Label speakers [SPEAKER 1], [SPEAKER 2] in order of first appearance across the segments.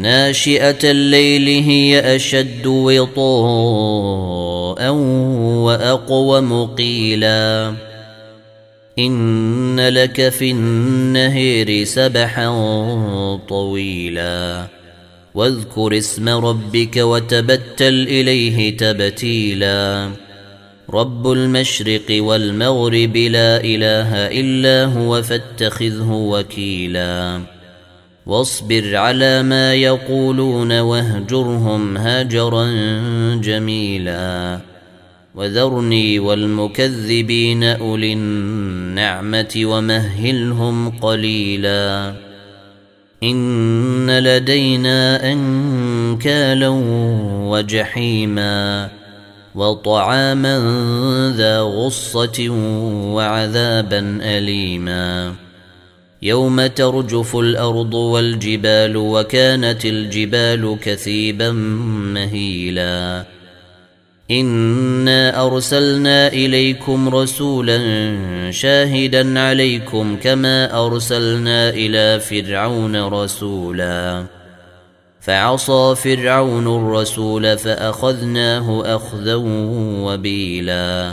[SPEAKER 1] ناشئة الليل هي أشد وطاء وأقوم قيلا. إن لك في النهير سبحا طويلا. واذكر اسم ربك وتبتل إليه تبتيلا. رب المشرق والمغرب لا إله إلا هو فاتخذه وكيلا. واصبر على ما يقولون واهجرهم هاجرا جميلا. وذرني والمكذبين أولي النعمة ومهلهم قليلا. إن لدينا أنكالا وجحيما وطعاما ذا غصة وعذابا أليما. يوم ترجف الأرض والجبال وكانت الجبال كثيبا مهيلا. إنا أرسلنا إليكم رسولا شاهدا عليكم كما أرسلنا إلى فرعون رسولا. فعصى فرعون الرسول فأخذناه أخذا وبيلا.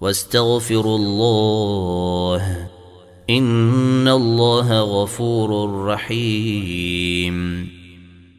[SPEAKER 1] واستغفروا الله إن الله غفور رحيم